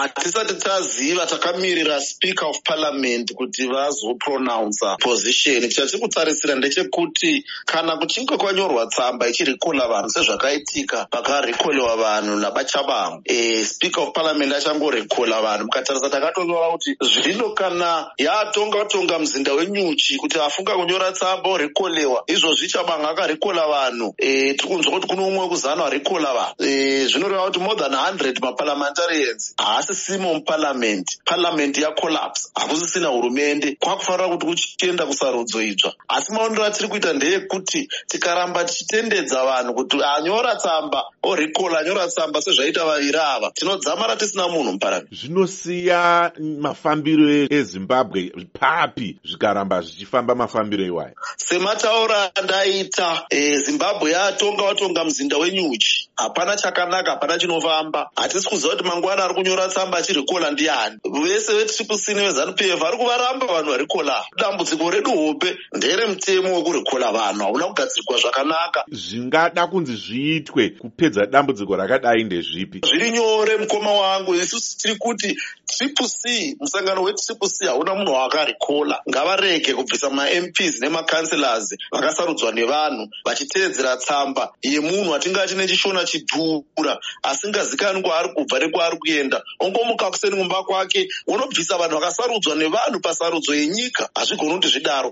hatisati taziva takamirira speaker of parliament kuti vazopronounsa position. Chatiri kutarisira ndechekuti kana kuchinge kwanyorwa tsamba ichirikola vanhu sezvakaitika pakarikolewa vanhu nabachabangu e, speaker of parliament achangorikola vanhu. Mukatarisa takatonyora kuti zvino kana yatonga tonga muzinda wenyuchi kuti afunga kunyora tsamba orikolewa izvozvi chabangu akarikola vanhu. E, tiri kunzwa kuti kuno umwe wekuzana warikola vanhu. E, zvinoreva kuti more than 100 maparliamentarians haasisimo muparliament. Parliament yacollapse. Hakusisina hurumende. Kwakufanira kuti kuchienda kusarudzo idzva asi maonero atiri kuita ndeyekuti tikaramba tichitendedza vanhu kuti anyora tsamba orikola anyora tsamba sezvaita vaviri ava tinodzamara tisina munhu muparliament. Zvinosiya mafambiro ezimbabwe. Papi zvikaramba zvichifamba mafambiro iwayo. Sematauro andaita e, zimbabwe yatonga watonga muzinda wenyuchi hapana chakanaka hapana chinofamba hatisi kuziva kuti mangwana ari kunyora tsamba achirikola ndiani. Vese vetriple c nevezanup f vari kuvaramba vanhu varikola dambudziko redu hope nderemutemo wekurikola vanhu. Hauna kugadzirwa zvakanaka. Zvingada kunzi zviitwe kupedza dambudziko rakadai ndezvipi. Zviri nyore mukoma wangu. Isusu tiri kuti triple c musangano wetriple c hauna munhu waakarikola ngavarege kubvisa mamps nemacancellors vakasarudzwa nevanhu vachiteedzera tsamba. Yemunhu atingati nechishona chidhura asingazikanwi kwaari kubva nekwaari kuenda. Ongomuka kuseni mumba kwake unobvisa vanhu vakasarudzwa nevanhu pasarudzo yenyika. Hazvigoni kuti zvidaro